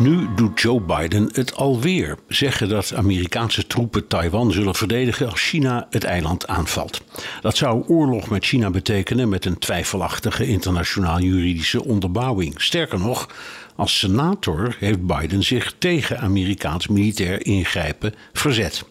Nu doet Joe Biden het alweer. Zeggen dat Amerikaanse troepen Taiwan zullen verdedigen als China het eiland aanvalt. Dat zou oorlog met China betekenen met een twijfelachtige internationaal juridische onderbouwing. Sterker nog, als senator heeft Biden zich tegen Amerikaans militair ingrijpen verzet.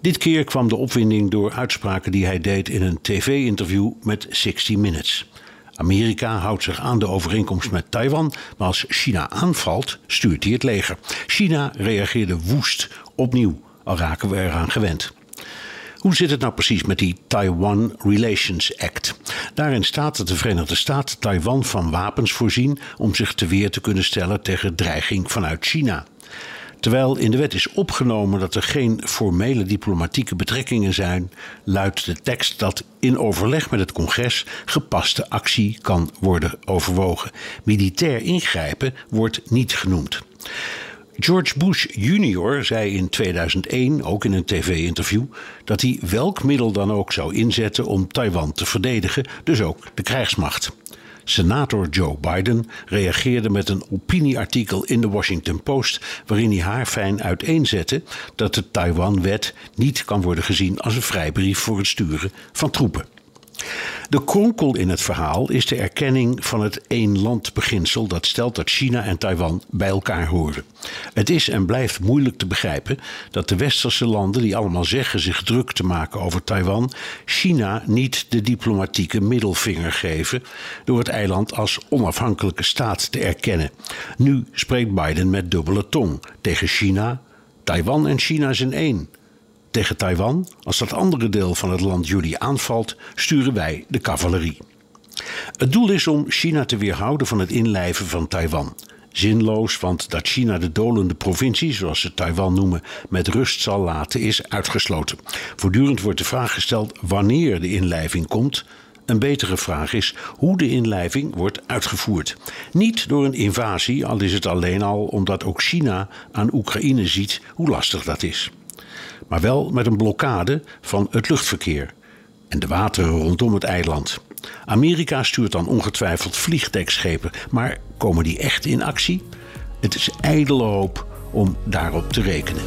Dit keer kwam de opwinding door uitspraken die hij deed in een tv-interview met 60 Minutes. Amerika houdt zich aan de overeenkomst met Taiwan, maar als China aanvalt, stuurt hij het leger. China reageerde woest, opnieuw, al raken we eraan gewend. Hoe zit het nou precies met die Taiwan Relations Act? Daarin staat dat de Verenigde Staten Taiwan van wapens voorzien om zich te weer te kunnen stellen tegen dreiging vanuit China. Terwijl in de wet is opgenomen dat er geen formele diplomatieke betrekkingen zijn, luidt de tekst dat in overleg met het congres gepaste actie kan worden overwogen. Militair ingrijpen wordt niet genoemd. George Bush Jr. zei in 2001, ook in een tv-interview, dat hij welk middel dan ook zou inzetten om Taiwan te verdedigen, dus ook de krijgsmacht. Senator Joe Biden reageerde met een opinieartikel in de Washington Post waarin hij haar fijn uiteenzette dat de Taiwan-wet niet kan worden gezien als een vrijbrief voor het sturen van troepen. De kronkel in het verhaal is de erkenning van het één-land-beginsel dat stelt dat China en Taiwan bij elkaar horen. Het is en blijft moeilijk te begrijpen dat de westerse landen, die allemaal zeggen zich druk te maken over Taiwan, China niet de diplomatieke middelvinger geven door het eiland als onafhankelijke staat te erkennen. Nu spreekt Biden met dubbele tong tegen China. Taiwan en China zijn één tegen Taiwan. Als dat andere deel van het land jullie aanvalt, sturen wij de cavalerie. Het doel is om China te weerhouden van het inlijven van Taiwan. Zinloos, want dat China de dolende provincie, zoals ze Taiwan noemen, met rust zal laten, is uitgesloten. Voortdurend wordt de vraag gesteld wanneer de inlijving komt. Een betere vraag is hoe de inlijving wordt uitgevoerd. Niet door een invasie, al is het alleen al omdat ook China aan Oekraïne ziet hoe lastig dat is maar wel met een blokkade van het luchtverkeer en de wateren rondom het eiland. Amerika stuurt dan ongetwijfeld vliegdekschepen, maar komen die echt in actie? Het is ijdele hoop om daarop te rekenen.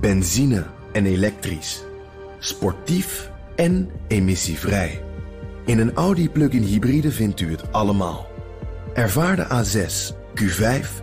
Benzine en elektrisch. Sportief en emissievrij. In een Audi plug-in hybride vindt u het allemaal. Ervaar de A6, Q5